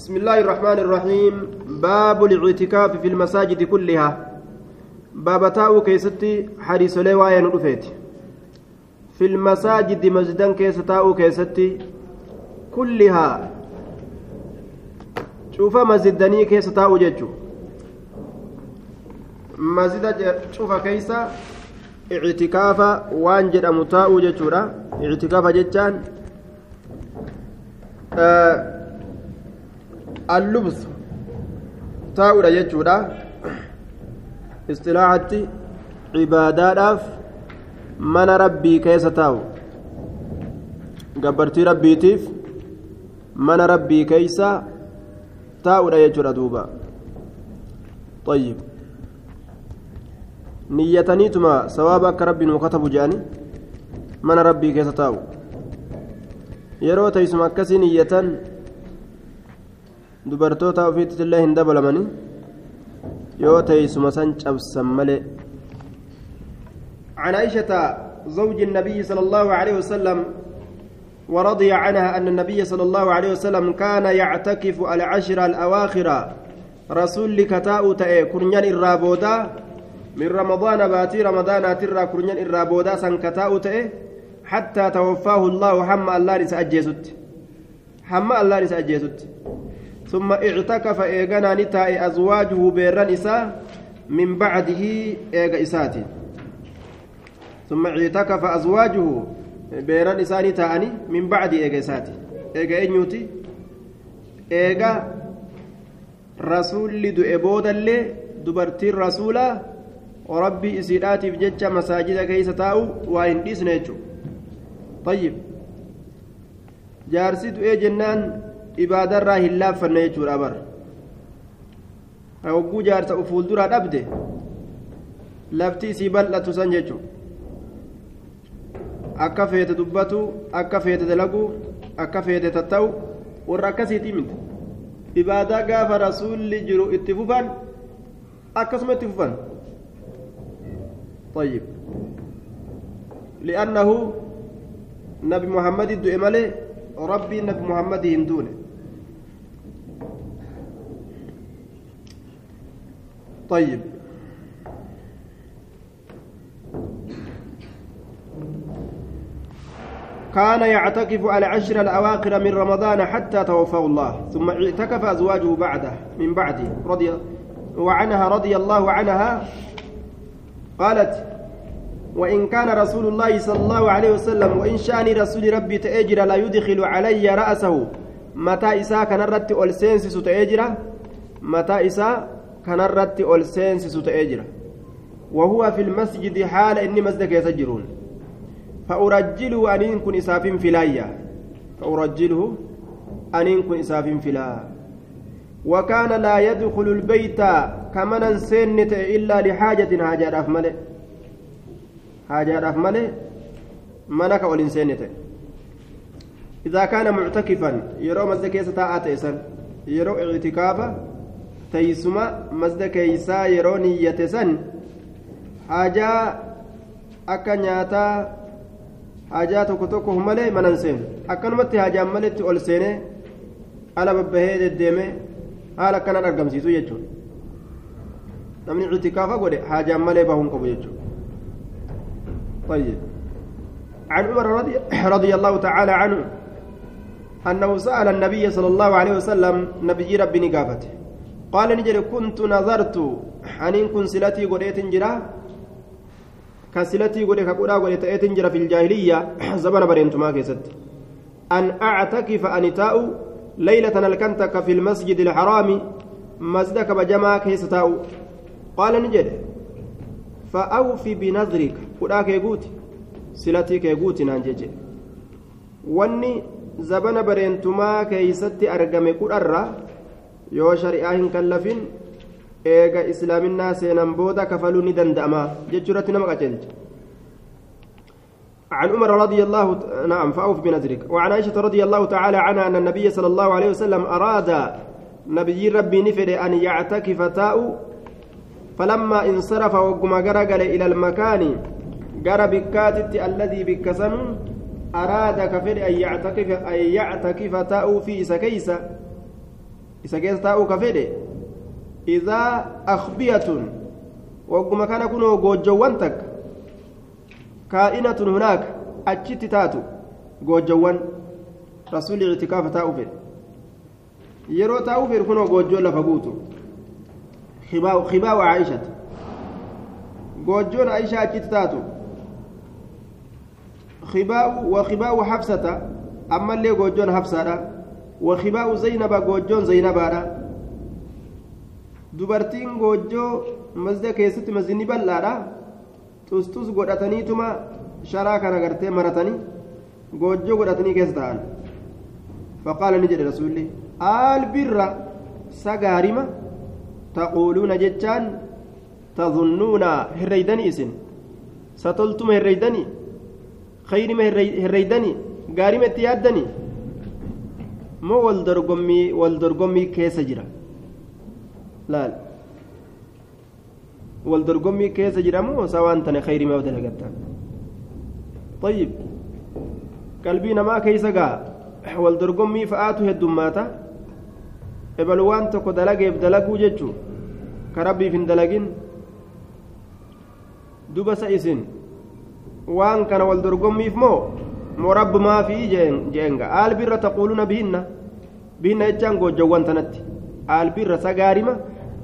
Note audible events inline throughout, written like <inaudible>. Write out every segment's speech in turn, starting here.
بسم الله الرحمن الرحيم. باب الاعتكاف في المساجد كلها. باب taa'uu keessatti حديث لوايا ندفيت في المساجد masjida keessa taa'uu keessatti كلها. شوف masjidni keessa taa'uu jechuu. مسجد شوف keessa اعتكافا waan jedhamu taa'uu jechuudha. اعتكافا jechuun. آه اللبس taa'uudha jechuudha istilaaxatti cibaadaadhaaf mana rabbii keessa taa'u gabbartii rabbiitiif mana rabbii keeysa taa'uudha jechuudha duuba طيب niyyataniituma sawaaba akka rabbi nuu katabu jedhani mana rabbii keessa taa'u yeroo teessuma akkasii niyyatan dubartoota ofiitti illee hin dabalamani yoo teessuma san cabsan malee. عن عائشة زوج النبي صلى الله عليه وسلم ورضي عنها أن النبي صلى الله عليه وسلم كان يعتكف العشر الأواخر. رسول كتاء كرنيان الرابودا من رمضان باتي رمضان ترى كرنيان الرابودا سن كتاء حتى توفاه الله حم الله نسأجيزت حم الله نسأجيزت ثم اعتكف إيغانا نتاء أزواجه بيران إساء من بعده إيغا إساتي ثم اعتكف أزواجه بيران إساني تاءني من بعد إيغا إساتي إيغا إنيوتي إيغا رسول دؤي بودالي دبرتي رسولا وربي إسيداتي في جتشا مساجد كيسة تاء وإن إسنيتشو طيب جارسي دؤي جنان ibaadarraa hin laaffanne jechuudha bar hogguu jaarsa ufuulduraa dhabde lafti isii bal'atu san jechuudha akka feete dubbatu akka feete dalagu akka feete tatta'u warra akkasiitii miti ibaadaa gaafa rasuulli jiru itti fufan akkasuma itti fufan طيب لأنه نبي محمد الدؤ ملي ربي نبي محمد هندونه طيب. كان يعتكف العشر الأواخر من رمضان حتى توفاه الله ثم اعتكف أزواجه بعده من بعده رضي وعنها رضي الله عنها قالت وإن كان رسول الله صلى الله عليه وسلم وإن شأن رسول ربي تأجر لا يدخل علي رأسه. متى إساء كان رت ألسنسس تأجر؟ متى إساء؟ Kanarratti ol seensisu ta'ee jira. وهو في المسجد حال إني مسجد يسجرون فأرجله أن كن إساف فلايا فأرجله أن كن إساف فلا وكان لا يدخل البيت كمن سنت إلا لحاجة حاجة أفمله حاجة أفمله منك والإنسانة إذا كان معتكفا يرى مسجد يستاء يرى اعتكافا teeysuma masda keeysaa yeroo niyyate san hajaa akka nyaataa hajaa tokko tokko malee manan seenu akkanumatti hajaan maletti ol seenee ala babbahee deddeeme haala akkanaan argamsiisu jechuudha namni itikaafa godhe hajaan malee bahuun qabu jechuudha طيب عن عمر رضي, رضي الله تعالى عنه أنه سأل النبي صلى الله عليه وسلم نبي ربي نقافته قال نجري كنت نظرت. أنين كن سلتي قريت جرا. كسلتي قريت كقرا قريت جرا في الجاهلية. <clears throat> زمن برينتما كيست. أن أعتكف أنتاء ليلة الكنتك في المسجد الحرام. مسجدك بجما كيستاء. قال نجري فأوفي بنظرك. قرأ كيقوت سلتي كيقوت نانجيجي. wanni zabana bareentumaa keeysatti argame qudharra yoo shari'aa hin kallafin eega islaaminaa seenan booda kafaluu ni danda'ama jechuurratti nama qaceelcha. عن عمر رضي الله نعم فأوف بنذرك وعن عائشة رضي الله تعالى عنها أن النبي صلى الله عليه وسلم أراد نبي ربي نفر أن يعتكف تاء فلما انصرف وقم قرقل إلى المكان قر بكاتت الذي بكسن أراد كفر أن يعتكف أن يعتكف تاء في سكيسة isa keessa taa'uu ka fedhe idaa akhbiyatun wagguma kana kunoo goojjowwan takka kaa'inatun hunaaka achitti taatu goojjowwan rasuulli itikaafa taa'uu fedhe yeroo taa'uu fedhe kunoo goojjoo lafa guutu khibaawu aayishata goojjoon aishaa achitti taatu khibaa'u wa khibaa'u habsata ammallee goojjoon habsaadha wa khibaa'u zaynaba goojjoon zaynabaadha dubartiin goojjoo masjida keessatti masjidni bal'aadha tustus godhataniituma sharaa kana gartee maratanii goojjoo godhatanii keessa ta'an faqaala ni jedhe rasuulli albirra sagaarima taquuluuna jechaan تظنون هريدني إسن ستلتم مو والدرقمي والدرقمي كيس جرا لا. والدرقمي كيس جرا مو سواء تني خيرما ودلقتا طيب. قلبي نما كيس قا والدرقمي فآتو هدوماتا dalageef dalaguu jechuu ka rabbiif hin dalagin dubasa isin waan kana wal dorgommiif moo moo rabbumaa fi jeenga aalbirra taquuluuna bihinna bihinna jechaan goojjawwan tanatti aalbirra sagaarima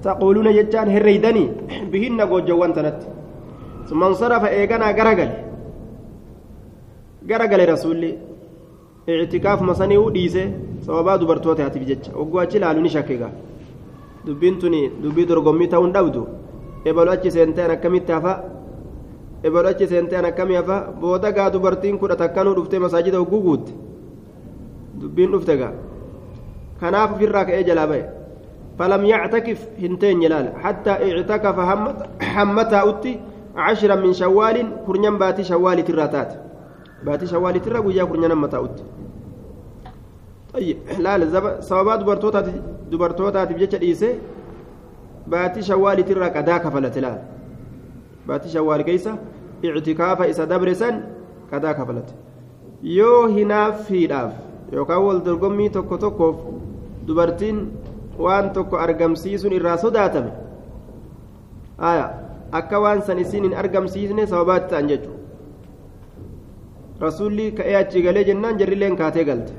taquuluuna jechaan herreeydanii bihinna goojjawwan tanatti summan sarafa eeganaa garagale garagale rasuulli ictikaafuma sanii u dhiise sababaa dubartootaatiif jecha ogguu achi laalu ni shakkiga dubbiin tuni dubbii dorgommii ta'uun dhabdu ebalu achi seenteen akkamitti hafa eeboo achi seentee akkamii hafa booda gaa dubartiin kudha takkanuu dhuftee masaajida hogguu guutte. Dubbiin dhufte gaa. Kanaaf ofirraa ka'ee jalaa ba'e. Falam yactakif hin teenye laala hattaa ictakafa hamma taa'utti cashira min shawaalin kurnyan baatii shawaalitirraa taate. Baatii shawaalitirra guyyaa kurnyan hamma taa'utti. Laala sababaa dubartootaatiif jecha dhiise baatii shawaalitirraa qadaa kafalate laala baatii shawaal keessa ictikaafa isa dabre san qadaa kafalate. Yoo hinaaffiidhaaf yookaan wal dorgommii tokko tokkoof dubartiin waan tokko argamsiisuun irraa sodaatame akka waan san isiin hin argamsiisne sababaatti ta'an jechuudha. Rasuulli ka'ee achi galee jennaan jarrilleen kaatee galte.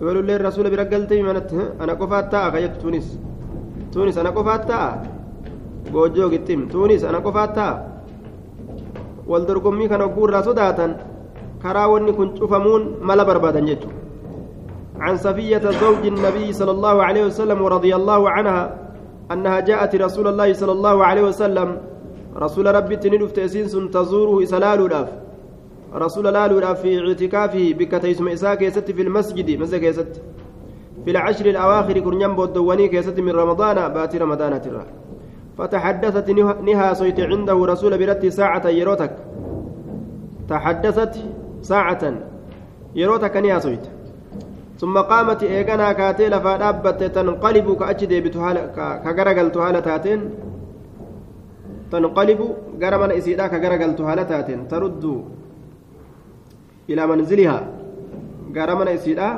Ibalulleen rasuula bira galte manatti ana qofaat taa'a kajettu tunis tunis ana qofaat taa'a goojjoo gixxim tuunis ana qofaat ta'a wal dorgommii kana hogguu irraa sodaatan karaa wanni kun cufamuun mala barbaadan jechuudha. عن صفية زوج النبي صلى الله عليه وسلم ورضي الله عنها أنها جاءت رسول الله صلى الله عليه وسلم رسول ربي تنلف تأسينس تزوره إسلال الأف رسول لال الأف في اعتكافه بكتيسم إساك يست في المسجد مسجد يست في العشر الأواخر كرنيم بودواني كيست من رمضان باتي رمضان tura فتحدثت نها صيت عنده رسول برتي ساعة يروتك. تحدثت ساعة يروتك نها صيت ثم قامت إيقنا كاتي لفا دابت تنقلب كأجدي كغرقلت هالة تاتين. تنقلب غرمن إسيدا كغرقلت هالة تاتين. ترد إلى منزلها. غرمن إسيدا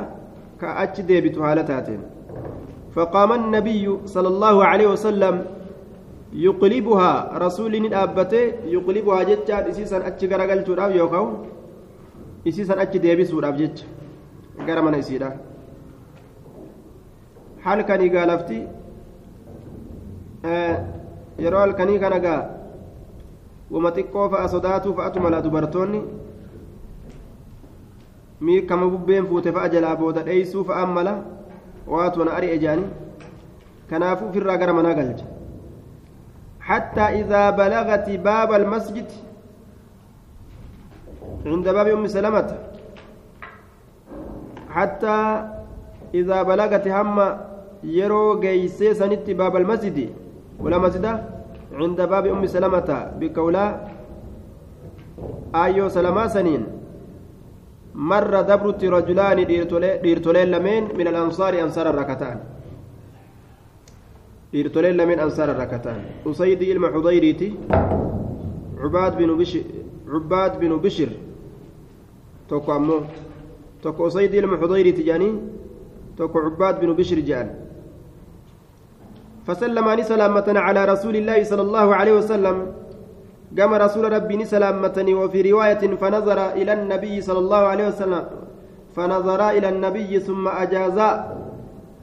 كأجدي بتهالة تاتين. فقام النبي صلى الله عليه وسلم رسول دابته يقلبها جتان إسيسا أجي غرقلت راو يوكاو إسيسا أجي ديبسو راو جتان gara mana isiidha halkanii gaalafti yeroo halkanii kana gaa wama xiqqoo fa'a sodaatuu fa'atu mala dubartoonni miikama bubbeen fuute fa'a jalaa booda dheeysuu fa'aan mala waatu wana ari'e jaanii kanaafuu ofirraa gara manaa galcha حتى إذا بلغت باب المسجد عند باب أم سلمة حتى إذا بلغت هم يرو جيسي سنت باب المسجد ولا مسجد عند باب أم سلمة بكولا آيو سلما سنين. مر دبرت رجلان ديرتولين لمن من الأنصار أنصار الركتان لمن أنصار الركتان. أسيد إلما حضيريتي عباد بن بشر عباد بن بشر. توكو أمو. tokko usayd ilma xudayri tijaanii توك عباد بن بشر جان. فسلم أني سلامة على رسول الله صلى الله عليه وسلم. قام رسول ربي سلامتني وفي رواية فنظر إلى النبي صلى الله عليه وسلم. فنظر إلى النبي ثم أجازا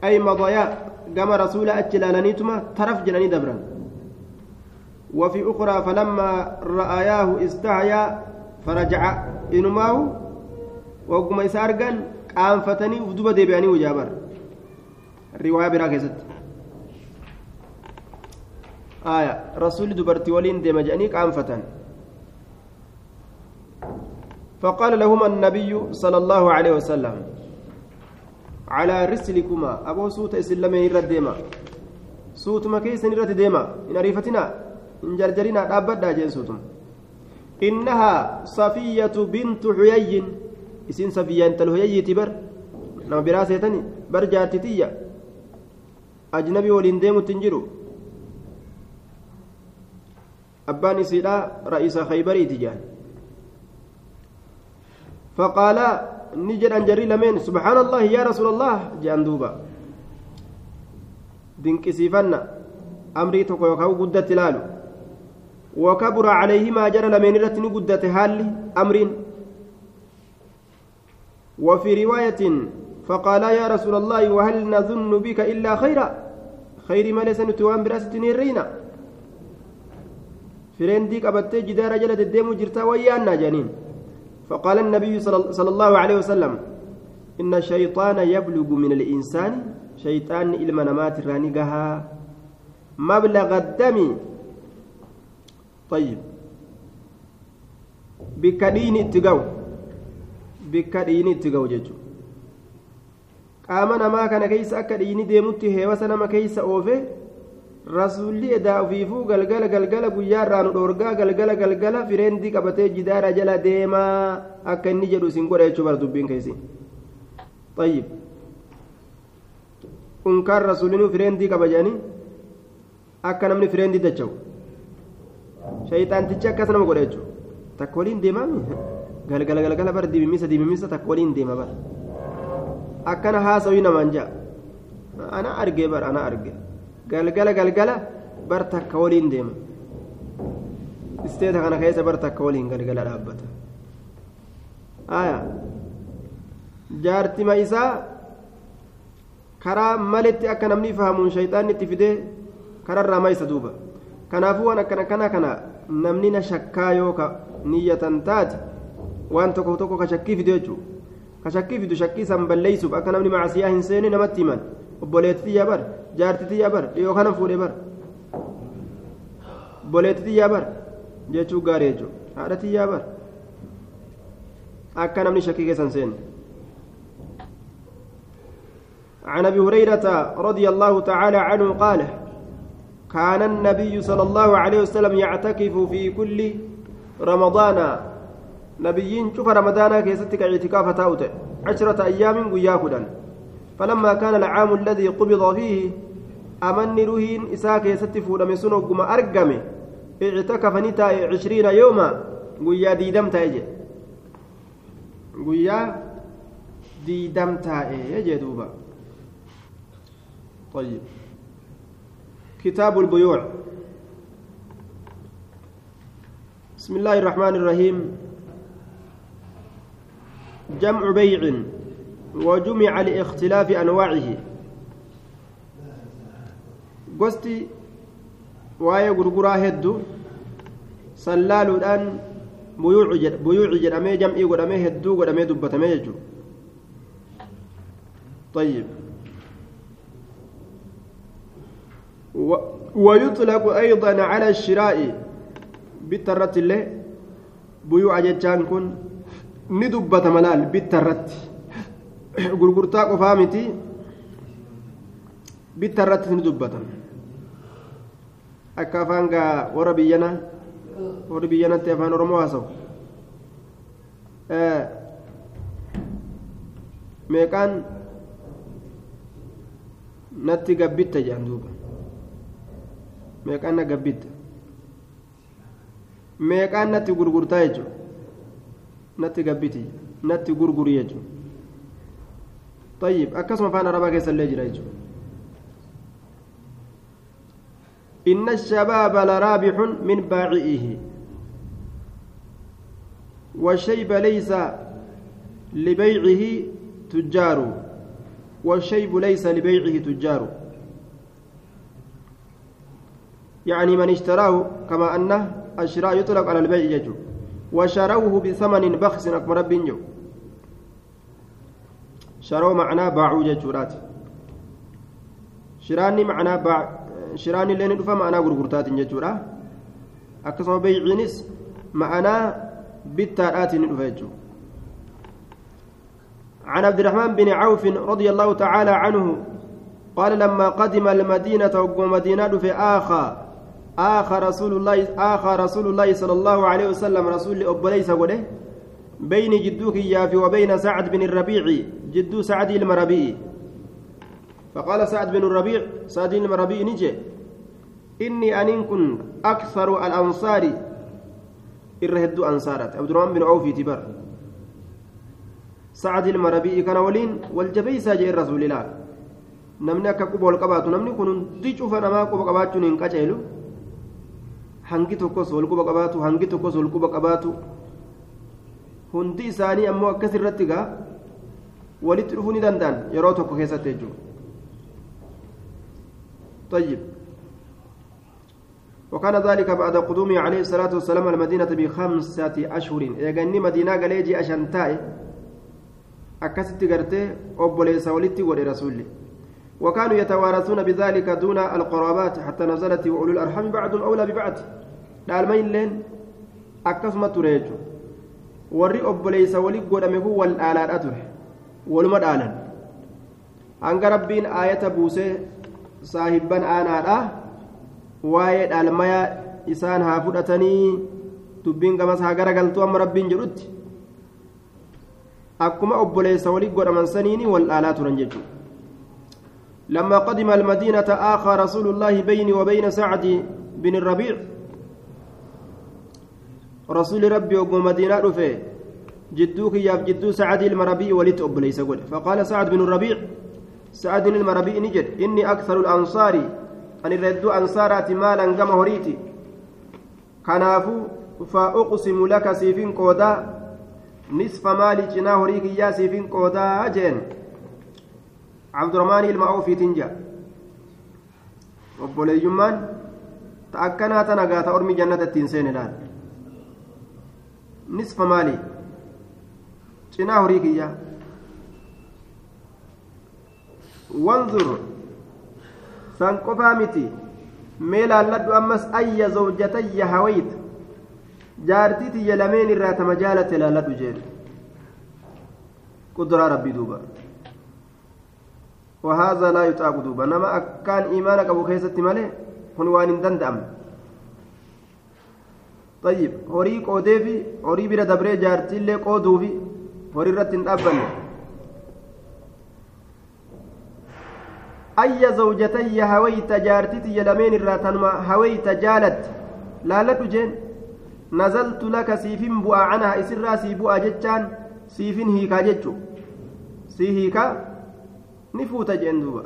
أي مضيا قام رسول أجلالنيتما ترف جناني دبرا. وفي أخرى فلما رآياه استحيا فرجع إنماه وقم إسارقا قانفتني ودوبة ديبياني وجابر. الرواية براكزت آية. رسول دبرتي ولين ديما جاني قانفتن فقال لهما النبي صلى الله عليه وسلم على رسلكما. أبو سوت إسلامين رد ديما. سوت ما كيس رد ديما. إن عرفتنا إن جرجرنا أبدا جين سوتم. إنها صفية بنت حيي. إسين صفية أنت الهيي تبر. نما براسيتني بر جارتتية أجنبي ولين ديمو تنجرو. أبان إسيدا رئيس خيبري تجان فقال نجد أن جري لمن سبحان الله يا رسول الله جان دوبا دنكسيفنا أمري تقوى وكاو قدت لالو وكبر عليهما جرى لمن رتني قدت هالي أمرين وفي رواية فقال يا رسول الله وهل نظن بك إلا خيرا خير ما ليس نتوان براستني الرينا فريندي قبتي جدار جلد الديم جرتا ويانا جانين فقال النبي صلى الله عليه وسلم إن الشيطان يبلغ من الإنسان شيطان إلما نمات رانقها مبلغ الدم. طيب. بكدين اتقو بكدين اتقو ججو qaama namaa kana keeysa akka dhiini deemutti heewasa nama keeysa oofe rasuulli edaa ofiifuu galgala galgala guyyaa irraa nu dhoorgaa galgala galgala fireendii qabatee jidaara jala deemaa akka inni jedhu isin godha jechuu bara dubbiin keessi طيب unkaan rasuulinuu fireendii qaba jedhanii akka namni fireendii dacha'u shayxaantichi akkas nama godha jechuudha takka waliin deemaami galgala galgala bara dibimisa dibimisa takka waliin deema bara akkana haasawii namaan ja'a ana argee bara ana arge galgala galgala bar takka waliin deema isteeta kana keessa bar takka waliin galgala dhaabbata aya jaartima isaa karaa maletti akka namni fahamuun shayxaanni itti fidee kararraa maysa duuba kanaafuu waan akkana kana kana namni na shakkaa yoo niyyatan taate waan tokko tokko ka shakkii fidu jechuudha ka shakkii fidu shakkii san balleeysuuf akka namni macasiyaa hin seene namatti himan obboleettitiyyaa bar jaartitiyyaa bar dhiyoo kana fuudhee bar obboleettitiyyaa bar jechuu gaarii jechuudha haadhatiyyaa bar akka namni shakkii keessan seene. عن ابي هريره رضي الله تعالى عنه قال كان النبي صلى الله عليه وسلم يعتكف في كل رمضان نبيين شوف رمضان كيستك اعتكاف تاوت عشرة أيام وياكدا فلما كان العام الذي قبض فيه أمن رهين إساك يستف لم يسنو قم أرقم اعتكف نتا عشرين يوما ويا ديدم تايجي. ويا ديدم تايجي دوبا. طيب. كتاب البيوع. بسم الله الرحمن الرحيم. جمع بيع. وجمع لاختلاف أنواعه. قستي واي غرغرا هدو. سلالودان بيوع جد بيوع جدامي جمعي غدامي هدو غدامي دبتامي طيب. و ويطلق أيضا على الشراء. بالترة الله بيوع جتان كن. ندبت ملال بالترة غرغرتا قفامتي بالترة ندبت akka afaan gaa warra biyyana warri biyyanatti afaan oromoo haasawu meeqaan natti gabbitta jedhan duuba meeqaan na gabbitta meeqaan natti gurgurtaa jechuudha natti gabbiti natti gurguri jechuudha طيب أكسم فأنا ربا كيس اللي إن الشباب لرابح من باعئه. والشيب ليس لبيعه تجار. والشيب ليس لبيعه تجار. يعني من اشتراه كما أنه الشراء يطلق على البيع يجو. وشروه بثمن بخس أكبر رب شروا معناه باعوا ججورات شراني معناه باع شراني اللي ندفع معناه غرغرتات ججورا أكثر بيعينس معناه بالتارات ندفع عن عبد الرحمن بن عوف رضي الله تعالى عنه قال لما قدم المدينة وقم مدينة في آخر آخى رسول الله آخى رسول الله صلى الله عليه وسلم رسول أبليس وله بين جدوك يافي وبين سعد بن الربيع. جدو سعد المربيع فقال سعد بن الربيع سعد المربيع نجي. إني أن كن أكثر الأنصار. إرهد أنصارات. عبد الرحمن بن عوف تبر سعد المربيع كان ولين والجبيسة جاء رسول الله namni akka quba ol qabaatu namni kun hundi cufa namaa quba qabaachuun hin qaceelu hangi tokkos wal quba qabaatu hangi tokkos wal quba qabaatu hundi isaanii ammoo akkas irratti gaa walitti dhufuu ni danda'an. Yeroo tokko keessatti jechuudha وكان ذلك بعد قدومه عليه الصلاة والسلام المدينة بخمسة أشهر يغني مدينة قليجي أشنتاي أكست قرتي أبو ليس ولدتي ولرسولي وكانوا يتوارثون بذلك دون القرابات حتى نزلت وأولو الأرحام بعض أولى ببعض illeen akkasuma ture jechuudha warri obboleeysa wali godhame kun wal dhaalaadha ture waluma dhaalan hanga rabbiin aayata buusee saahibban aanaadha waa'ee dhaalmayaa isaan haa fudhatanii dubbiin gamas haa garagaltuu amma rabbiin jedhutti akkuma obboleessa wali godhaman saniini wal dhaalaa turan jechuudha لما قدم المدينة آخى رسول الله بيني وبين سعد بن الربيع رسول ربي وقوم مدينة رفي جدوك يا جدو سعد المربي ولت أبليس قل فقال سعد بن الربيع سعد المربي نجد إني أكثر الأنصار أن الردو أنصارات مالا قم هريتي كنافو فأقسم لك سيفين قودا نصف مالي جنا هريك يا سيفين قودا جين عبد الرحمن المعوفي تنجا. obboleeyyummaan ta akkanaa tana gaata ormi jannata ittiin seene laal nisfa maali cinaa horii kiyya wanzur san qofaa miti mee laalladhu ammas ayya zawjatayya hawayta jaartii tiyya lameen irraa tama jaalatte laalladhu jeen قدرة ربي دوبا وهذا لا يطاق دوبا نما أكان إيمانك أبو خيسة مالي كن وان دندم طيب horii qoodee fi horii bira dabree jaartiillee qooduu fi horii irratti hin dhaabbanne ayya zawjatayya hawayta jaartitiyya lameen irraa tanuma hawayta jaalatte laalladhu jeen nazaltu laka siifin bu'aa canaha isirraa sii bu'aa jechaan siifin hiikaa jechu sii hiikaa ni fuuta jeen duuba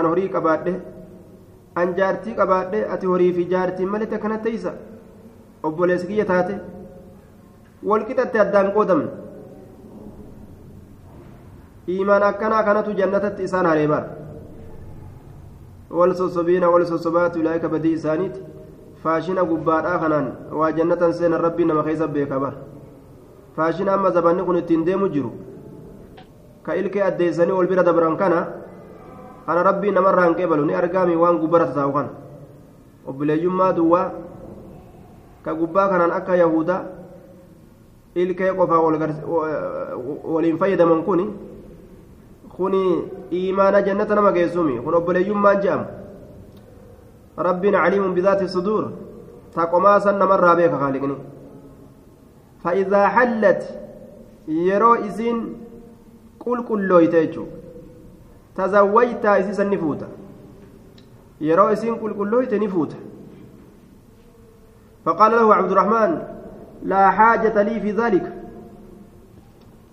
an horii qabaadhe an jaartii qabaadhe ati horii fi jaartiin malite kana teeysa obboleessi kiyya taate walqixatte addaan qoodamne iimaan akkanaa kanatu jannatatti isaan haree bara wal sossobiina wal sossobaati ulaa'ika badii isaaniiti faashina gubbaadhaa kanaan waa jannatan seenan rabbii nama keessa beeka bara faashina amma zabanni kun ittiin deemu jiru ka ilkee addeessanii wal bira dabran kana kana rabbii namarraa hin qeebalu ni argaami waan gubbara tasaa'u kana obboleeyyummaa duwwaa ka gubbaa kanaan akka yahuda ilkee qofaa waliin fayyadaman kun kun iimaana jannata nama geessumi kun obboleeyyummaan je'amu rabbiin caliimun bidaati suduur ta qomaa san namarraa beeka kaaliqni حلت يرو إذن قل قل لويتيجو تزوجت إسيسا نفوتا يرو إسين قل قل لويت نفوتا فقال له عبد الرحمن لا حاجة لي في ذلك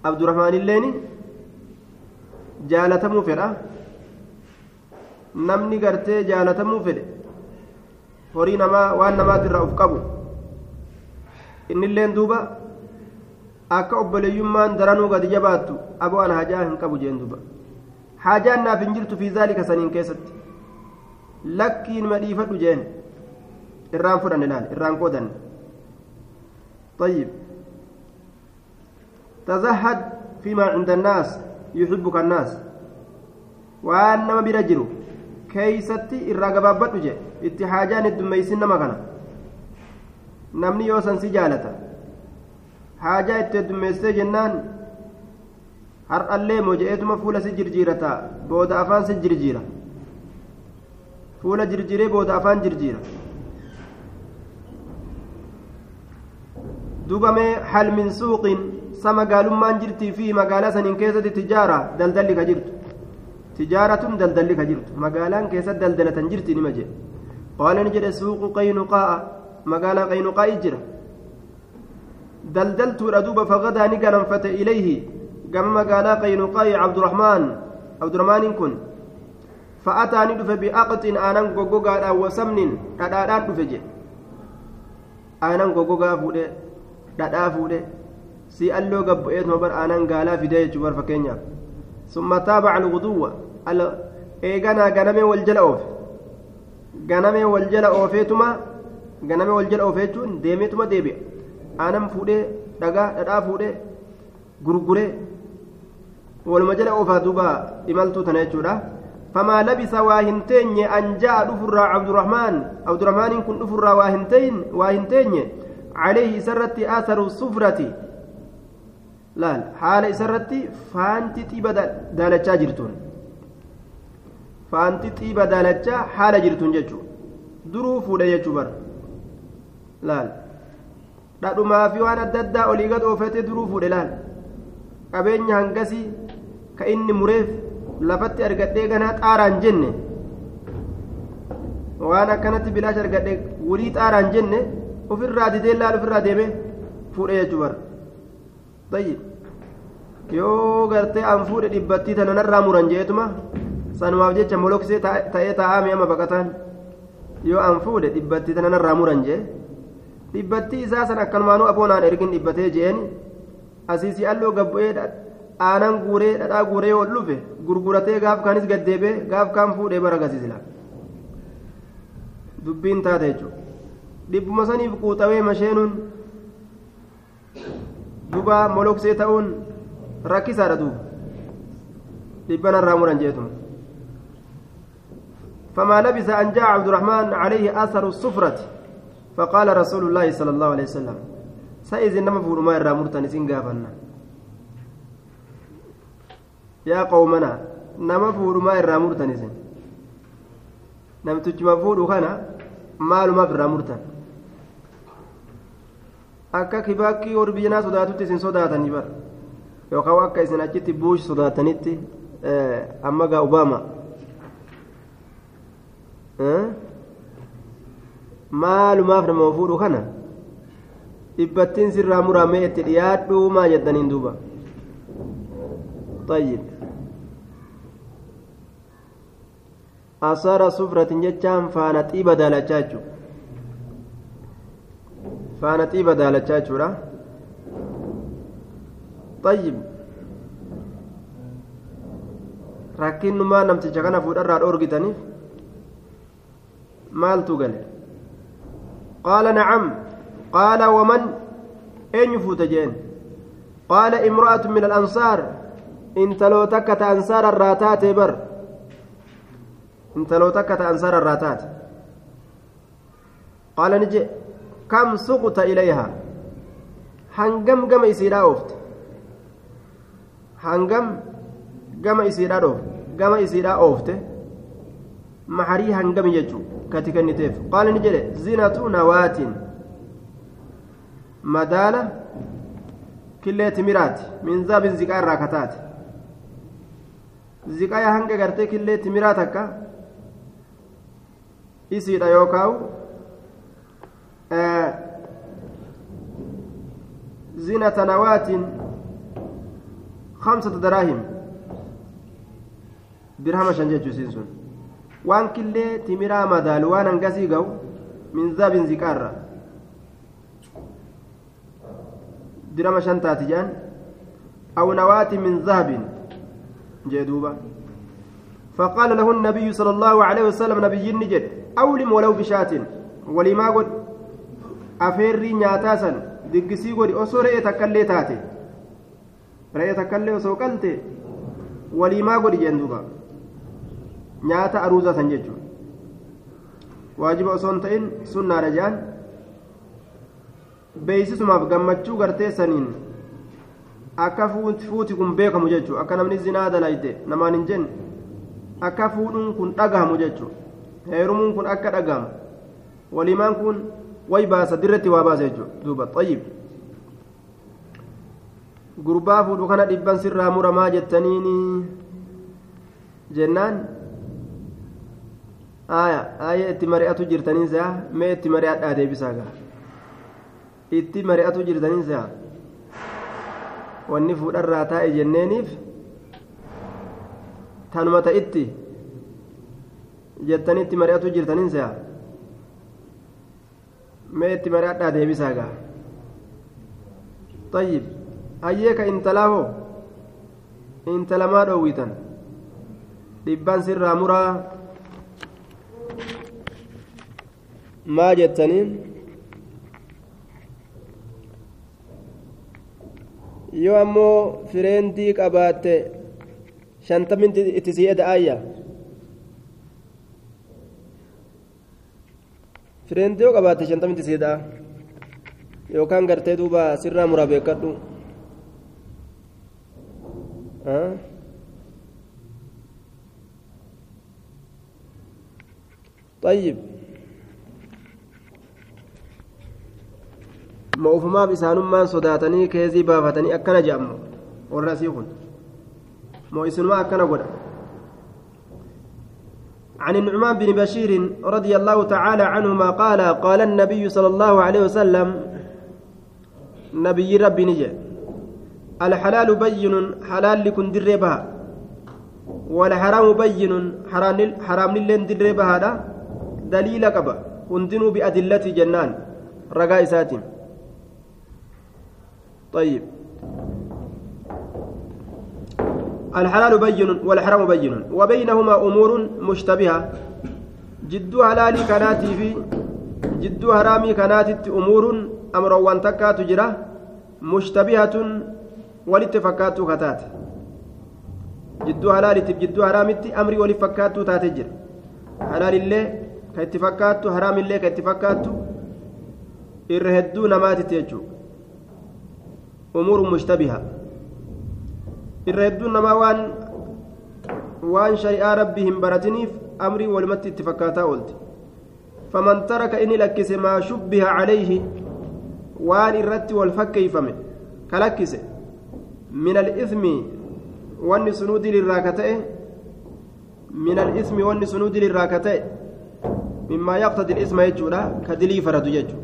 عبد الرحمن الليني jaalatamuu fedha namni gartee jaalatamuu fedhe horii namaa waan namaatirraa uf qabu innilleen duuba akka obboleeyyummaan daranuu gadi jabaattu aboo an hajaa hin qabu jeen duuba hajaan naaf hin jirtu fi zaalika saniin keessatti lakkiin ma dhiifadhu jeen irraan fudhanne laal irraan qoodanne طيب تزهد فيما عند الناس يحبك الناس وأنما برجل كيستي الرقبة je itti haajaan heddummeeysin nama kana namni yoo san si jaalata haajaa itti heddummeessee jennaan har'allee moo je'eetuma fuula si jirjiirata booda afaan si jirjiira fuula jirjiree booda afaan jirjiira dubamee hal min suuqin sa magaalummaan jirtii fi magaalaa saniin keessatti tijaara daldalli ka jirtu tijaaratun daldalli ka jirtu magaalaan keessatti daldalatan jirti nima jedhe qaala ni jedhe suuqu qaynuqaa'a magaalaa qaynuqaa'i jira daldaltuudha duuba fagadaa ni ganamfate ilayhi gama magaalaa qaynuqaa'i cabdurahmaan cabdurahmaaniin kun fa'ataa ni dhufe bi'aqxin aanan goggogaadhaan wasamnin dhadhaadhaan dhufe jedhe aanan goggogaa fuudhe dhadhaa fuudhe si alloo gabbu'eetuma bar aanan gaalaa fidee jechuu bar fakkeenyaaf summa taabaca alguduwwa eeganaa ganamee wal jala oofe. Ganamee wal jala oofeetuma ganamee wal jala oofe jechuun deemeetuma deebi'a. Aanan fuudhee dhagaa dhadhaa fuudhee gurguree waluma jala oofaa duuba imaltuu tana jechuudha. Labisa waa hin teenye an ja'a dhufurraa cabdurahmaan cabdurahmaaniin kun dhufurraa waa hin teenye عليه سرت آثر الصفرة لا حال سرت فانت تيبا دالتشا جرتون فانت تيبا دالتشا حال جرتون جتشو درو فودا جتشو بر لا dhadhumaa fi waan adda addaa olii gad oofate duruu fuudhe laal qabeenya hangasii ka inni mureef lafatti argadhee ganaa xaaraan jenne waan akkanatti bilaash argadhe wurii xaaraan jenne ofirraa didee laal ofirraa deeme fuudhe jechuu bara. Tayyib. Yoo gartee an fuudhe dhibbattii tana narraa muran jeetuma sanumaaf jecha moloksee ta'ee taa'aa mi'ama baqataan yoo an fuudhe dhibbattii tana narraa muran jee dhibbattii isaa san akkanumaanuu aboonaan ergin dhibbatee jeen asiisii alloo gabbu'ee aanan guuree dhadhaa guuree ol dhufe gurguratee gaaf kaanis gaddeebee gaaf kaan fuudhee bara gasiisila. Dubbiin taate jechuudha dhibbuma saniif quuxawee masheenuun duba moloksee ta'uun rakkisaadha duuba. Dhibbanarraa muran jeetuma. فما لبث أن جاء عبد الرحمن عليه أثر الصفرة فقال رسول الله صلى الله عليه وسلم سيز إنما فول ما يرى مرتن سنقافنا يا قومنا نما فول ما يرى مرتن سن نم تجمع فول خنا مال ما في مرتن akka kibaakkii biyyanaa sodaatutti isin sodaatanii bara yookaan akka isin achitti buush sodaatanitti amma gaa ubaama maalumaaf nama fuudhu kana dhibbattiin sirraa muramee itti dhiyaadhuu maa jettaniin duuba طيب أصار سفرة جتان فانا طيبة دالتشاجو xiiba daalachaa jechuudha طيب kana fuudharraa dhoorgitaniif maaltu gale qaala nacam qaala waman eenyu fuute jeen qaala imra'atu min alansaar intaloo takka ta ansaara irraa taate bar intaloo takka ta ansaara irraa taate qaala ni jee kam suquta ilayhaa hangam gama isiidhaa oofte hangam gama isiidhaa dhoofte. Gama isiidhaa oofte maharii hangami jechuu kati kenniteef. Qaala ni jedhe zinatu nawaatiin madaala killee timiraati minzaabin ziqaa irraa kataate ziqaa hanga gartee killee timiraa takka isiidha yookaawu زينة نواة خمسة دراهم sun waan killee timiraa madaalu waan hangasii ga'u min zaabin ziqaarra dirhama shan taati jedhan aw nawaati min zahabin jee duuba فقال له النبي صلى الله عليه وسلم نبي نجد أولم ولو بشاة ولما قد afeerrii nyaataa san diggisii godhi osoo re'ee takkaallee taate. Re'ee takkaallee osoo qalte waliimaa godhi jeen duuba. Nyaata aruuzaa san jechuudha. Waajiba osoo hin ta'in sunnaadha jaan beeksisumaaf gammachuu gartee saniin akka fuuti kun beekamu jechuudha. Akka namni zinaa dalayte namaan hin jenne akka fuudhuun kun dhagahamu jechuudha. Heerumuun kun akka dhagahamu. Waliimaan kun. Way baasa dirretti waa baasa jechuudha duuba xayyib gurbaa fuudhu kana dhibban sirraa muramaa jettaniini jennaan aaya aaya itti mari'atu jirtaniin se'a mee itti mari'adhaa deebisaa gaa itti mari'atu jirtaniin se'a wanni fuudharraa taa'e jenneeniif tanuma ta'itti jettanii itti mari'atu jirtaniin se'a mee itti mari'adhaa deebisaa gaa طيب hayyeeka intalaa hoo intalamaa dhoowwitan dhibban sirraa muraa maa jettaniin yoo ammoo fireentii qabaatte shantamin itti sii eda'aayya fireentii yoo qabaatte shantamin itti sii eda'a yookaan gartee duuba sirraa muraa beekadhu طيب ma ufumaaf isaanummaan sodaatanii keezii baafatanii akkana jedhamu warra asii kun moo isinumaa akkana godha عن النعمان بن بشير رضي الله تعالى عنهما قال قال النبي صلى الله عليه وسلم نبي ربي نجي الحلال بين حلال لكن دربها والحرام بين حرام حرام لين دربها دليل قبا هندنوا بأدلة جنان رقاء ساتم طيب. الحلال بين والحرام بين وبينهما أمور مشتبهة. جد حلال كانت في جد حرامي كانت أمور أمر وانتكا تجرى مشتبهة ولتفكات كتات. جد حلال جد حرامت أمري ولفكات تاتجر حلال الله كاتفكات حرام الله كاتفكات إرهدون ما تتجو أمور مشتبهة. الردون ما وان وان شريعة ربهم برتنيف أمري ولمت اتفاكاتا قلت فمن ترك إني لكس ما شبه عليه وان الرت والفك يفهم كلكس من الإثم وان سنود للراكتين من الإثم وان سنود للراكتين مما يقتضي الإثم يجولا كدلي فرد يجو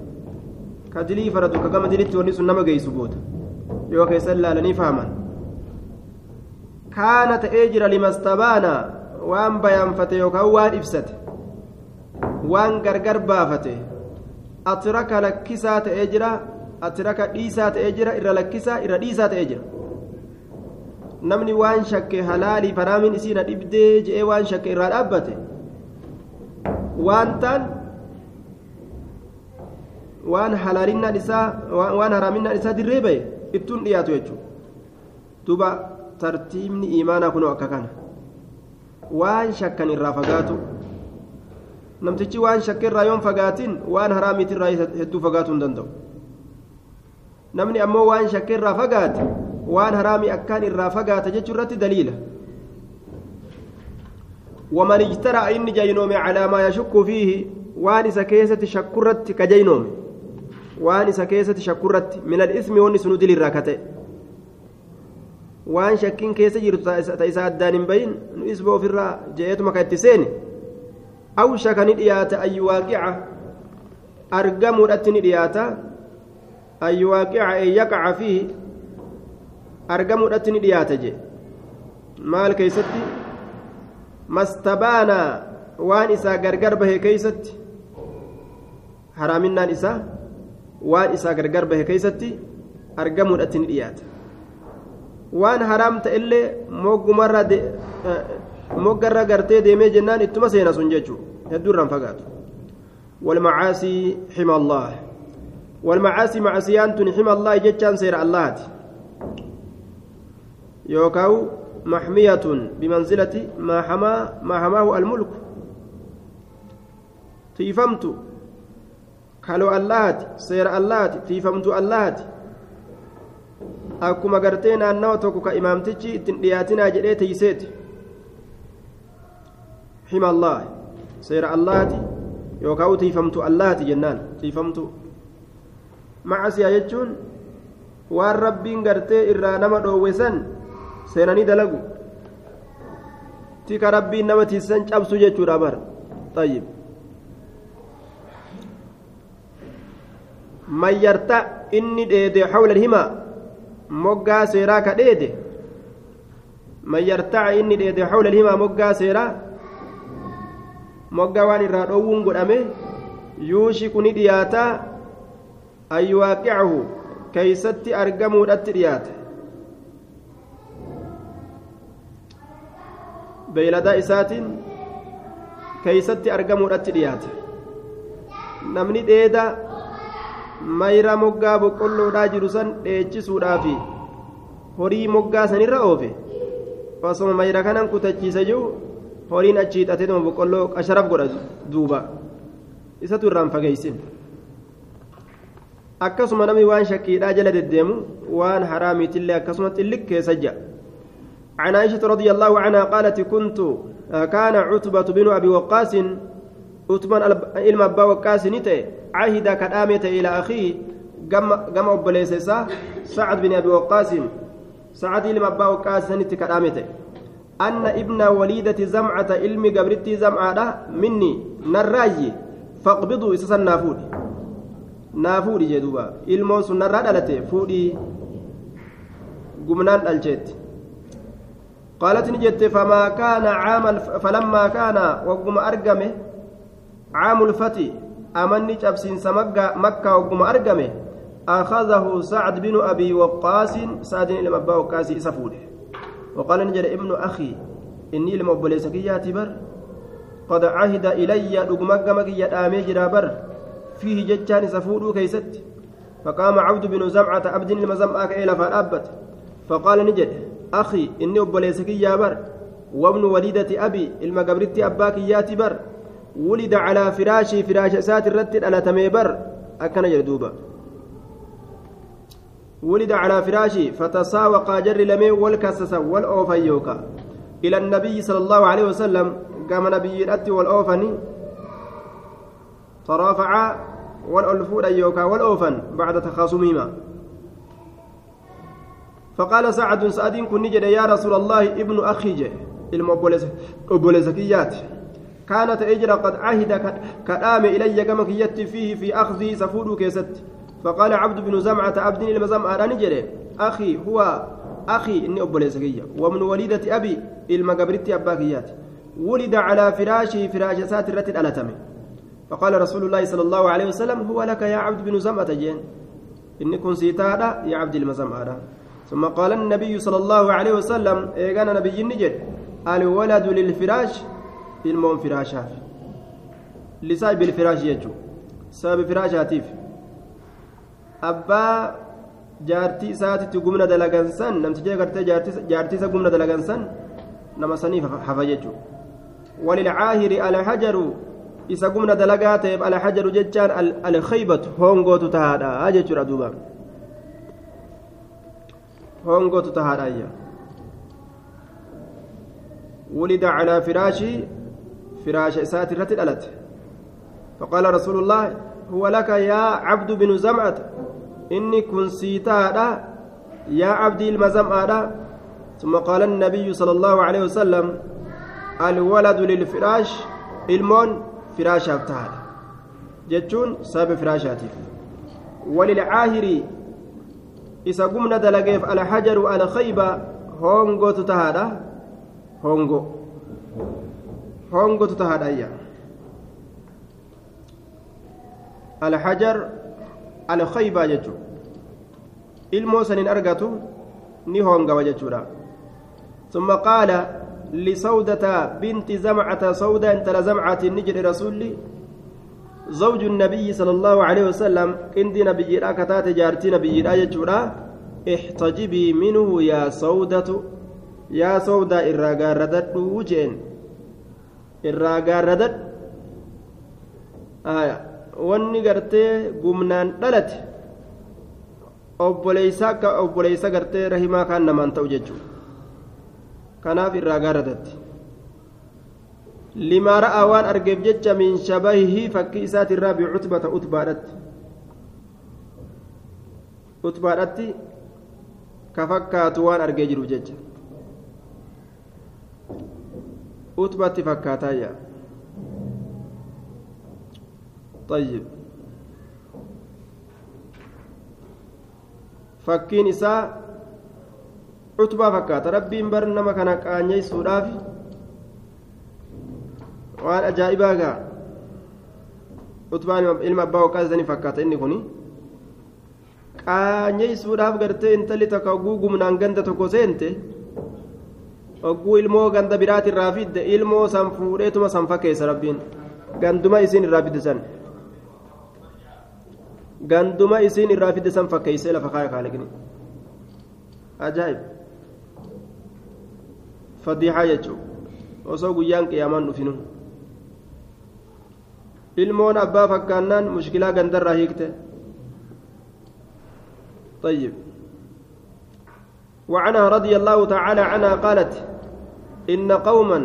كدلي فرد كما دلت وان سنما جيسو بوتا yoo keessan laalanii fahman bayaanfate yookaan waan ibsate waan gargar baafate atiraka lakkisaa ta'ee jira atiraka dhiisaa ta'ee jira irra lakkisaa irra dhiisaa ta'ee jira namni waan shakke halaalii faraamiin isii na dhibdee je'ee waan shakke irraa dhaabbate waan taan waan halaalinnaan isaa waan haraaminaan isaa dirree baye ittuun dhiyaatu jechuudha duuba tartiibni imaanaa kunoo akka kana waan shakkan irraa fagaatu namtichi waan shakka yoon fagaatin waan haraamiitirraa hedduu fagaatuu hin danda'u namni ammoo waan shakka irraa fagaate waan haraamii akkaan irraa fagaata jechuu irratti daliila ومن اجترى إني جينوم على ما يشك فيه وان كيست شكرت كجينوم waan isa keessatti shakkurratti min al-ismi wanni sunu dilirraa kate waan shakkiin keessa jirtu ta isa addaan hin bayin nu isba ofirraa je'eetuma ka itti seene aw shaka ni dhiyaata an yuwaaqica argamuudhatti ni dhiyaata an yuwaaqica en yaqaca fiihi argamuudhatti ni dhiyaata je maal keeysatti mastabaanaa waan isaa gargar bahe keeysatti haraaminaan isaa waan isaa gargar bahe keeysatti argamuudhatti ni dhiyaata waan haraam ta'ellee moggumarra moggarra gartee deemee jennaan ittuma seena sun jechuu hedduu irraan fagaatu. والمعاصي حمى الله والمعاصي معصيان حمى الله جتان سير الله يوكاو محمية بمنزلة ما حما ما حماه الملك تيفمت كالو اللات سير اللات تيفمت اللات akkuma gartee naannawa tokko ka imaamtichi ittin dhiyaatinaa jedhee teeyseeti. Hima allah seera allaati yookaan tiifamtu allaati jennaan. Tiifamtu. Macasiyaa jechuun waan rabbiin gartee irraa nama dhoowwe san seenanii dalagu. Tika rabbiin nama tiisan cabsu jechuudha bara. Tayyib. Mayyarta inni dheede hawla himaa moggaa seeraa ka dheede mayyartaca inni dheede hawla himaa moggaa seeraa moggaa waan irraa dhoowwuun godhame yuushiku ni dhiyaataa an yuwaaqicahu keeysatti argamuudhatti dhiyaata beeyladaa isaatiin keeysatti argamuudhatti dhiyaata namni dheeda mayra moggaa boqqolloodhaa jiru san dheechisuudhaafi horii moggaa sanirra oofe osoma mayra kanan kutachiise jiru horiin achi hidhatee nama boqqolloo qasharaf godha duuba isatu irraan fageeysin akkasuma namni waan shakkiidhaa jala deddeemu waan haraamiitillee akkasuma xilliq keessa jira عن عائشة رضي الله عنها قالت كنت كان عتبة بن أبي وقاص عتبة إلما أبا وقاص نتي عهد كدامة إلى أخيه قام أبليسسا سعد بن أبي وقاص سعد إلما أبا وقاص نتي كدامة أن ابن وليدة زمعة علمي قبرتي زمعة مني نراجي فاقبضوا إسسا نافود نافود جدوبا إلمو سنرى دلته فودي قمنان الجيت قالت نجت فما كان عام فلما كان وقم أرقمه الفتي أمني جبسين سمكة مكة وقم أرقمه أخذه سعد بن أبي وقاص سعد بن أبي وقاص إسفوده. وقال نجد ابن أخي إني لما أبليسك ياتي بر. قد عهد إلي رقمك آمي جرابر فيه جتان سفودو كيست. فقام عبد بن زمعة عبد المزمعة إلى فالأبت فقال نجد أخي إني أبليسك يا بر. وابن وليدة أبي المقبرتي أباك ياتي بر. ولد على فراشي فراش سات الرتل على تميبر أكن جردوبا ولد على فراشي فتساوق جر لمي والكسس والأوفيوكا إلى النبي صلى الله عليه وسلم قام نبي الأتي والأوفني ترافع والألفون أيوكا والأوفن بعد تخاصمهما. فقال سعد سعد كن يا رسول الله ابن أخي جي المبولزكيات كانت أجرى قد عهد كلام إلي كما كيت فيه في أخذي سفود كيست. فقال عبد بن زمعة عبد المزمعة نجري. أخي هو أخي إني أبولزكية ومن وليدة أبي المقبرتي أباكيات ولد على فراشه فراش سات الرتل ألتمي. فقال رسول الله صلى الله عليه وسلم هو لك يا عبد بن زمعة جين. إني كن سيتادا يا عبد المزمعة ثم قال النبي صلى الله عليه وسلم إيقان نبي النجد الولد للفراش ilmoon firaashaaf lisaa bilfiraash jechuu sababa firaashaatiif abbaa jaartii isaatitti gumna dalagansan namticha gartee jaartii isa gumna dalagansan nama saniif hafa jechuu walilcaahiri alhajaru isa gumna dalagaa ta'eef alhajaru jechaan alkhaybatu hoongootu tahaadha jechuudha duuba hoongootu tahaadha ولد على فراشي فراش إسات الرت الألت. فقال رسول الله هو لك يا عبد بن زمعة. إني كن سيتا يا عبدي المزمعة ثم قال النبي صلى الله عليه وسلم الولد للفراش إلمون فراش أبتهاد جتون سبب فراشاتي. وللعاهر دلقيف على حجر على خيبة هونغو تتهادا. هونغو. Hongotu tahaadhayya alhajar alkhaybaa jechuu ilmoo sanin argatu ni hongawa jechuudha ثم قال لسودة بنت زمعة سودة انت لزمعة نجد رسولي زوج النبي صلى الله عليه وسلم عندي نبي كتات جارتي نبي جورا احتجبي منه يا سودة يا سودة ردت وجين ردت آية wanni gartee gumnaan dhalate obboleeysa akka obboleeysa gartee rahimaa kaan namaan ta'u jechuudha kanaaf irraa gaaradatti limaa ra'aa waan argeef jecha min shabahihii fakkii isaatirraa bicutbata utbaadhatti utbaadhatti ka fakkaatu waan argee jiruuf jecha utbatti fakkaataayya طيب fakkiin isaa cutbaa fakkaata rabbiin bar nama kana qaanyeessuudhaaf waan ajaa'ibaa gaa utbaan ilma abbaa waqaa isanii fakkaata inni kuni qaanyeessuudhaaf gartee intalli takka oguu gumnaan ganda tokko seente oguu ilmoo ganda biraatirraa fidde ilmoo san fuudheetuma san fakkeessa rabbiin ganduma isiin irraa fidde san ganduma isiin irraa fidde san fakkeessee lafa kaaya kaaliqni ajaa'ib fadiixaa jechuun osoo guyyaan qiyaamaan dhufinu ilmoon abbaa fakkaannaan mushkilaa gandarraa hiikte طيب وعنها رضي الله تعالى عنها قالت إن قوما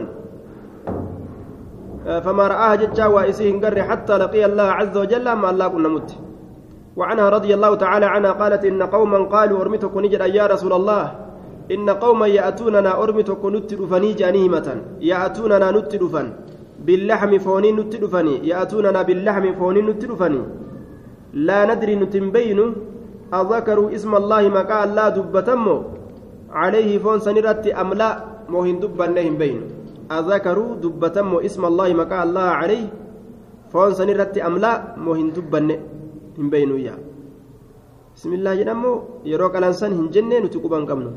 فما رآها جتشا وإسيهن قر حتى لقي الله عز وجل ما الله كنا مت. وعنها رضي الله تعالى عنها قالت إن قوما قالوا أرمتك نجد يا رسول الله. إن قوما يأتوننا أرمتك نتدفني جانيمة يأتوننا نتدفن باللحم فوني نتدفني يأتوننا باللحم فوني نتدفني لا ندري نتنبين أذكروا اسم الله مكا لا دبتمو عليه فون سنرت أم لا. موهن دبنهم بين. أذكروا دبتمو اسم الله مكا الله عليه. فون سنرت أم لا موهن دبنهم بين يا. بسم الله جنمو يروك الأنسان هنجنة نتقبان قمنو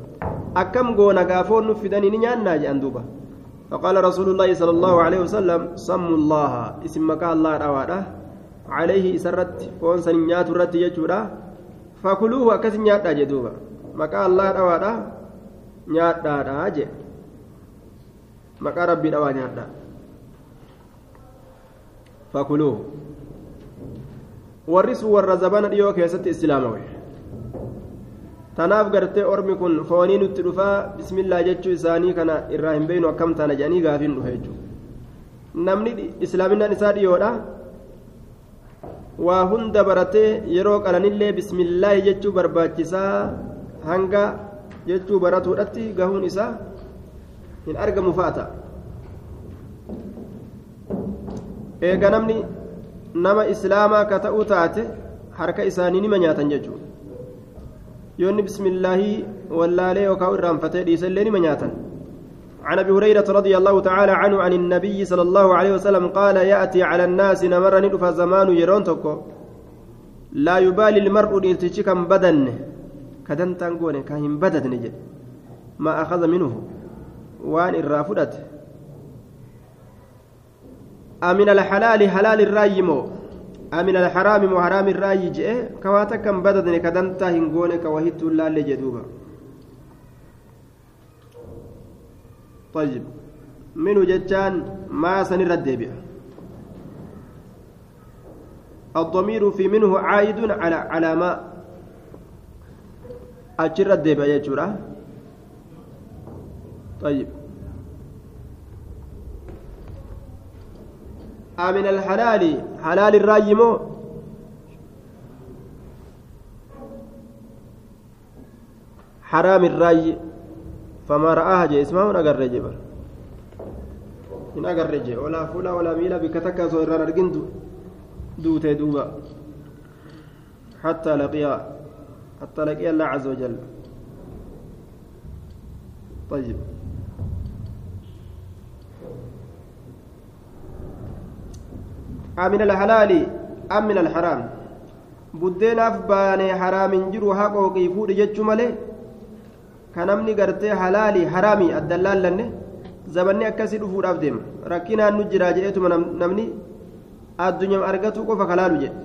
أكم قونا قافون نفدني نيانا جان دوبا. فقال رسول الله صلى الله عليه وسلم سموا الله. اسم مكا الله رواده عليه سرت فون سنيات رت يجورا. akkas nyaadhaa jee duuba maqaa allaa dhawaadha nyaadhaadha jee maqaa rabbii dhawaa nyaadhaa fakuluuhu warri sun warra zabana dhiyoo keessatti islaamawe tanaaf gartee ormi kun foonii nutti dhufaa bismillaa jechuu isaanii kana irraa hin beeynu akkam taana jedhanii gaafiin dhufe jechuudha namni islaaminaan isaa dhiyoodha waa hunda baratee yeroo qalanillee bismillaahi jechuu barbaachisaa hanga jechuu baratuudhatti gahuun isaa hin argamu fa'ata eega namni nama islaamaa ka ta'uu taate harka isaanii nima nyaatan jechuudha yoonni bismillaahii wallaalee yookaan irraanfatee dhiisallee nima nyaatan عن ابي هريره رضي الله تعالى عنه عن النبي صلى الله عليه وسلم قال ياتي على الناس نمر ندفى زمان يرون تكو لا يبالي المرء التشكم بدن كدن تنقون كاهم بدد نجد ما اخذ منه وان الرافدت أمن الحلال حلال الراي مو أمن الحرام مو حرام الراي جئ كواتا كم بددني كدن تهنقون كوهيت الله لجدوبا طيب منه جتان ما سنر الدبع الضمير في منه عائد على على ما أجر الدبع يا جرا طيب. من الحلال حلال الرأي مو؟ حرام الرأي. فما رآها جي اسمه نقر جبر نقر جي ولا فولا ولا ميلا بكتكا سويران أرقن دوتي دوبا. حتى لقيا حتى لقيا الله عز وجل. طيب. أمن الحلال أم من الحرام buddeenaaf baanee haraamin jiru haqooqii fuudhi jechuu malee ka namni gartee halaalii haraamii addaan laallanne zabanni akkasii dhufuudhaaf deema rakkinaan nu jiraa jedheetuma namni addunyaa argatu qofa kalaalu jedhe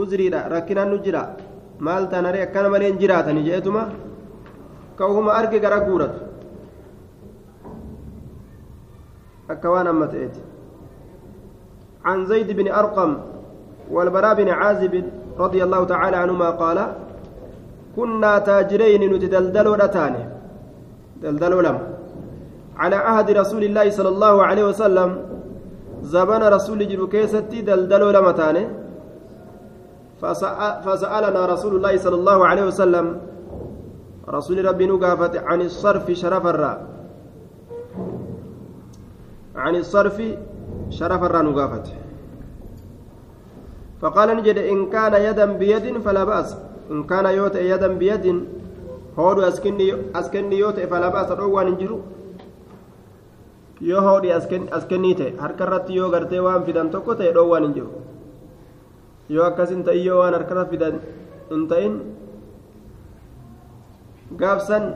uzriidha rakkinaan nu jira maal taanaree akkana malee hin jiraatanii jedheetuma ka uhuma arge gara guuratu akka waan amma ta'eeti عن زيد بن أرقم والبراء بن عازب رضي الله تعالى عنهما قال كنا تاجرين نتدلدل رتان دلدل لم على عهد رسول الله صلى الله عليه وسلم زبان رسول جلو كيستي دلدل لمتان فسألنا رسول الله صلى الله عليه وسلم رسول ربي نقافت عن الصرف شرف الراء. عن الصرف شرف الراء نقافت فقال نجد إن كان يدا بيد فلا بأس إن كان يوت يدا بيد هود أسكني أسكني يوت فلا بأس روان نجرو yoo hoodhi askennii ta'e harkarratti yoo gartee waan fidan tokko ta'e dhoowwaan hin jiru yoo akkas hin ta'in yoo waan harkarra fidan hin ta'in gaafsan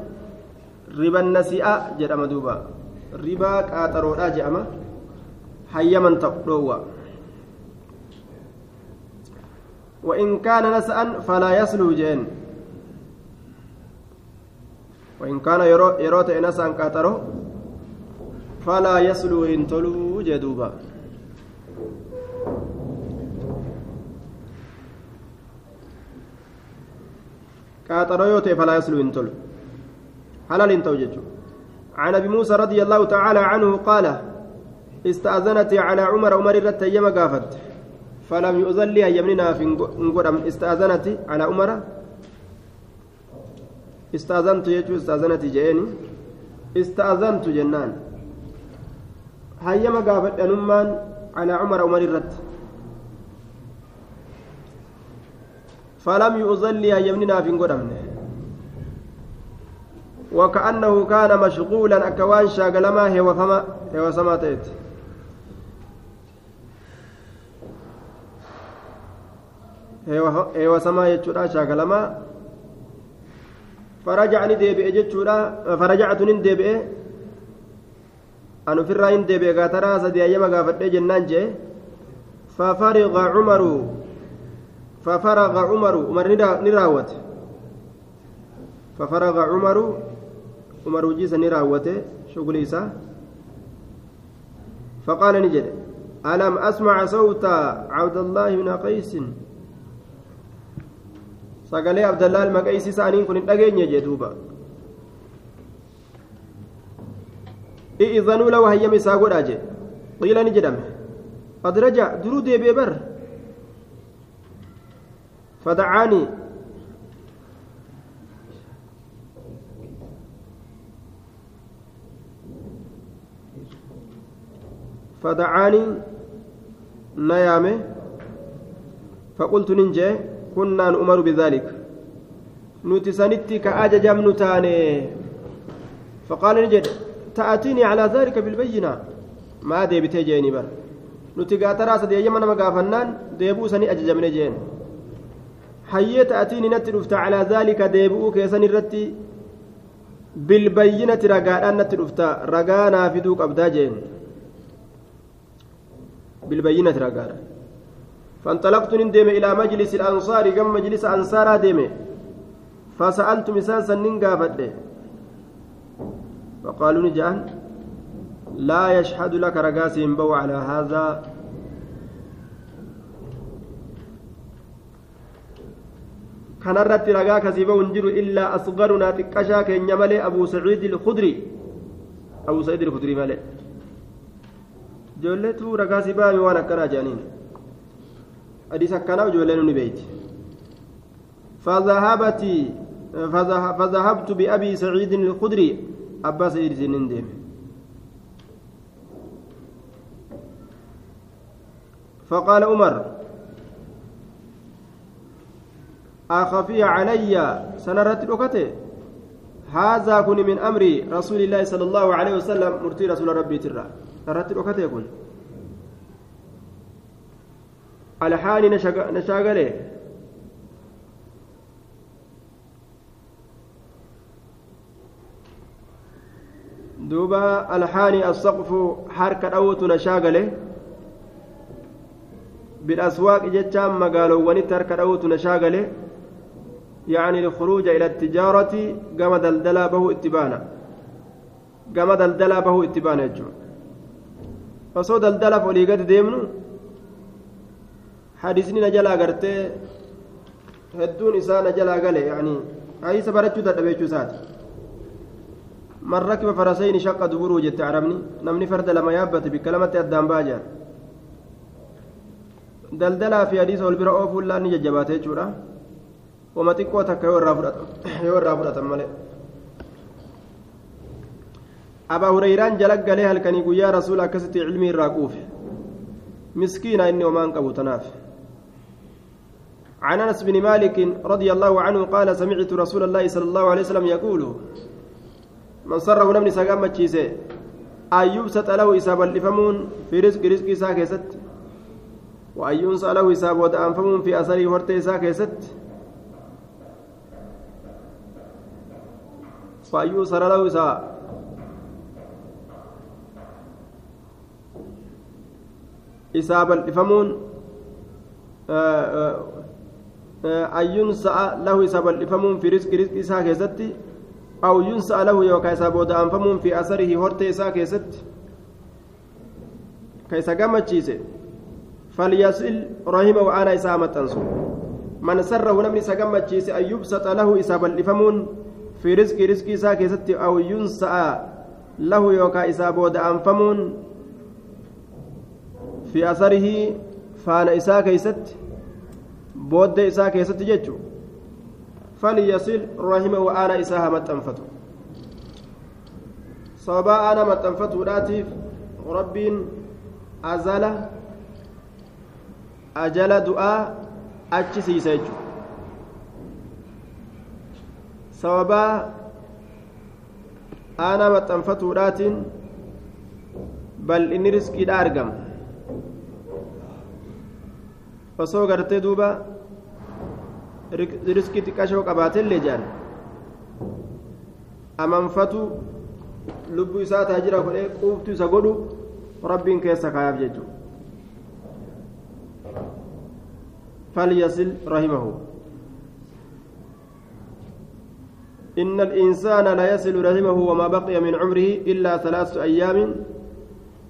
riban nasi'a jedhama duuba ribaa qaaxaroodhaa jedhama hayyaman ta'u dhoowwa وإن كان نسأا فلا يسلو جين وإن كان يروت نسأا كاترو فلا يسلو إن تلو جدوبا كاترو يوتي فلا يسلو إن تلو حلال إن توججو عن أبي موسى رضي الله تعالى عنه قال استأذنت على عمر عمر رت يما قافت. فلم يؤذن لي يمننا في نقدم استأذنت على عمر. استأذنت يجو استأذنت جيني. استأذنت جنان. هيما قافت أنمان على عمر عمر الرت فلم يؤذن لي يمننا في نقدم وكأنه كان مشغولا أكوان شاغلما هي وفما هي وسما تيت. Heewa samaa jechuudha shaakalamaa farajacni deebi'e jechuudha farajactu nin deebi'e an ofirraa hin deebi'e gaataraa sadii ayyama gaafadhee jennaan jee fafariqa cumaru fafaraqa cumaru umar ni raawwate fafaraqa cumaru umar hojiisa ni raawwate shuguli isaa نجد ألم أسمع صوت عبد الله بن قيس sagalee abdallaa ilmaqeessi isaaniin kun hin dhageenye jee duuba i'izanuu lahu hayyama isaa godhaa jee qiila ni jedhame qad rajac duruu deebi'e bar fadacaanii فدعاني نيامه فقلت ننجي كنا نؤمر بذلك نتسنتي كأججم نتاني فقال نجد تأتيني على ذلك بالبينة ما ديبتي جيني بر nuti gaataraa sadii ayyama nama gaafannaan deebuu sanii ajajamne jeen hayyee ta'atiin natti dhufta calaa zaalika deebi'uu keessan irratti bilbayyinati ragaadhaan natti dhufta ragaa naa fiduu فانطلقت ندم إلى مجلس الأنصار كم مجلس أنصار دم فسألت مسان سنين قافت فقالوا نجان لا يشهد لك رقاسهم بو على هذا ba'u hin jiru illaa asgarunaa xiqqashaa keenya malee abuu saciid ilkudri abuu saciid ilkudri malee ijoolleetu ragaa si ba'ame waan akkanaa jedhaniin حديث كان وجولين نبيت فذهبت فذهبت بأبي سعيد الخدري أبا سعيد زنندم فقال عمر أخفي علي سنرت ركته هذا كن من أمر رسول الله صلى الله عليه وسلم مرتي رسول ربي ترى نرت ركته يكون shaagalee duuba alhaani asaqfu harka dhawutu na shaagale bilaswaaqi jechaan magaalowwanitti harka dhawutu na shaagale يعني الخروج إلى التجارة كما دلدلا به اتبانا كما دلدلا به اتبانا يجو فصو دلدلا فولي قد ديمنو hadisni na jalaa gartee hedduun isaa na jalaa gale yaani ayisa barachuu dadhabe jechuu isaati. Man rakiba farasayni shaqqa duburuu jette arabni namni farda lama yaabbate bikka lamatti addaan ba'aa jiran daldalaa fi hadiisa wal bira oofuun laan ni jajjabaate jechuudha. Wama xiqqoo takka <coughs> yoo irraa fudhatan malee. Abaa hurayraan jalaggalee halkanii guyyaa rasuula akkasitti cilmii irraa quufe. Miskiina inni homaan qabu tanaaf. عن أنس بن مالك رضي الله عنه قال سمعت رسول الله صلى الله عليه وسلم يقول من سره نمني سقام تشيسه أيوب ستأله إسابا لفمون في رزق رزق إساء كيست؟ وأيون سأله إسابا ودأنفمون في أثره ورت إساء كيست؟ فأيون سر له إساء إسابا لفمون أيون سأ له إسابا لفمون في رزق رزق إساء كيست أو ينسى له يوكا سابود أنفمون في أثره هرتي إساء كيست كيسا قامت شيسي فليصل رحمه وأنا إساء متنسو من سره نمني سقامت شيسي أن يبسط له إساء بلفمون في رزق رزق إساء كيست أو ينسى له يوكا إساء بود أنفمون في أثره فانا إساء كيست بود إساء كيست جيتشو فليصل رحمه أنا إساها متنفتو صبا أنا متنفتو راتيف رب أزل أجل دعاء أجسي سيجو صبا أنا متنفتو راتين بل إني رزقي أرقم osoo gartee duuba riskii xiqqashoo qabaatellee jaan amanfatu lubbuu isaa taajira godhee quuftu isa godhu rabbiin keessa kaayaaf jechuudha فليصل رحمه إن الإنسان لا يصل رحمه وما بقي من عمره إلا ثلاثة أيام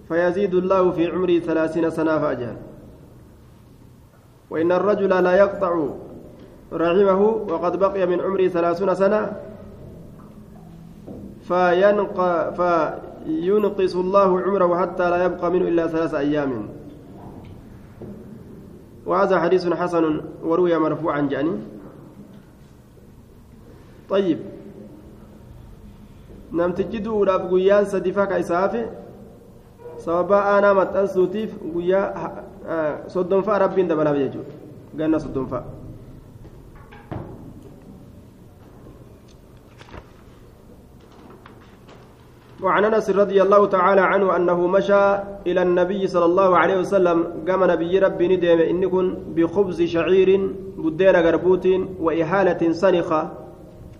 فيزيد الله في عمره ثلاثين سنة فأجل وإن الرجل لا يقطع رحمه وقد بقي من عمره ثلاثون سنة فينق فينقص الله عمره حتى لا يبقى منه إلا ثلاث أيام وهذا حديث حسن وروي مرفوعا جاني طيب namtichi duudhaaf guyyaan sadi faka isaafe sababa aanaa maxxansuutiif guyyaa soddonfaa rabbiin dabalaaf jechuudha ganna soddonfaa وعن أنس رضي الله تعالى عنه أنه مشى إلى النبي صلى الله عليه وسلم قام نبي ربي ندم ان كن بخبز شعير بدين غربوت واحاله سنخة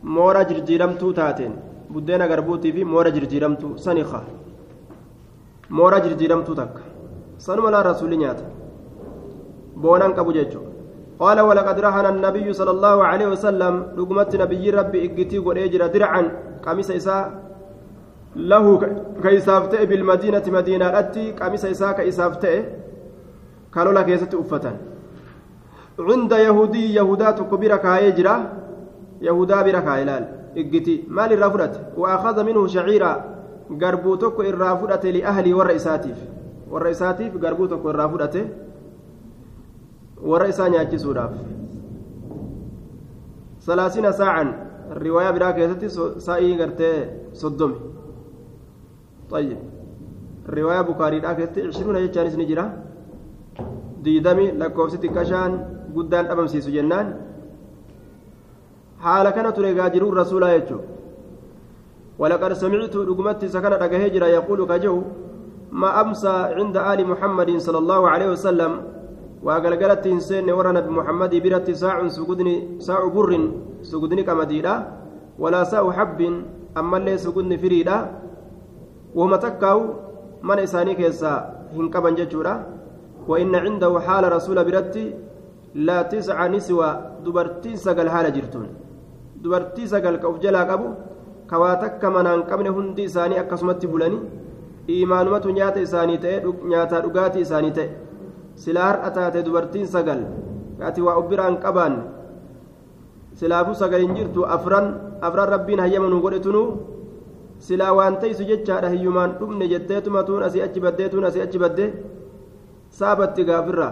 مورا جرجيرمتو تاتين. بدين غربوتي في مورا جرجيرمتو سنخة. مورا جرجيرمتو تك. سنم لا رسول نيات. بونان كبو جيجو. قال ولقد رهن النبي صلى الله عليه وسلم رقمت نبي ربي اجتي قد اجرى درعا. قميص إساء له كيسافتئ بالمدينة مدينة أتي قميص إساء كيسافتئ قالوا لك يست أفتا عند يهودي يهودات كبيرة كايجرة يهودا minhu shaciira garbuu tokko irraa fudhate liahlii warra isaatiif warra isaatiif garbuu tokko irraa fudhate warra isaa nyaachisuudhaaf salaasina saacan riwaayaa biraa keessatti saa'ii gartee soddomi طيب. رواية بخاري راكت عشرون جتشانس نجرة ديدمي لكوفستي كشان قدان أمام سيسو جنان. حال كانت رجاجر الرسول يجو. ولقد سمعت رقمت سكن رجاجر يقول كجو ما أمسى عند آل محمد صلى الله عليه وسلم. waa galgalatti hin seenne warra nabi muhammadii biratti saacun sugudni saacu burrin sugudni qamadiidha walaa saa'u habbin ammallee sugudni firiidha wahuma takkaawu mana isaanii keessaa hin qaban jechuudha وإن عنده حال رسول برتي لا تسع نسوة دبرتي سقل حال جرتون دبرتي سقل كوف جلا قبو كواتك منان قبل هندي إساني أكسمت بلاني إيمانمة نيات إساني تأي نياتا رقاتي إساني تأي سلار أتاتي دبرتين سقل كاتي وأبران قبان silaafuu sagaleen jirtu afran afran rabbiin hayyamanu godhetunu silaa waan taysu jechaadha hiyyumaan dhumne jetteetuma tuun asii achi baddeetuun asii achi badde saabatti gaafirra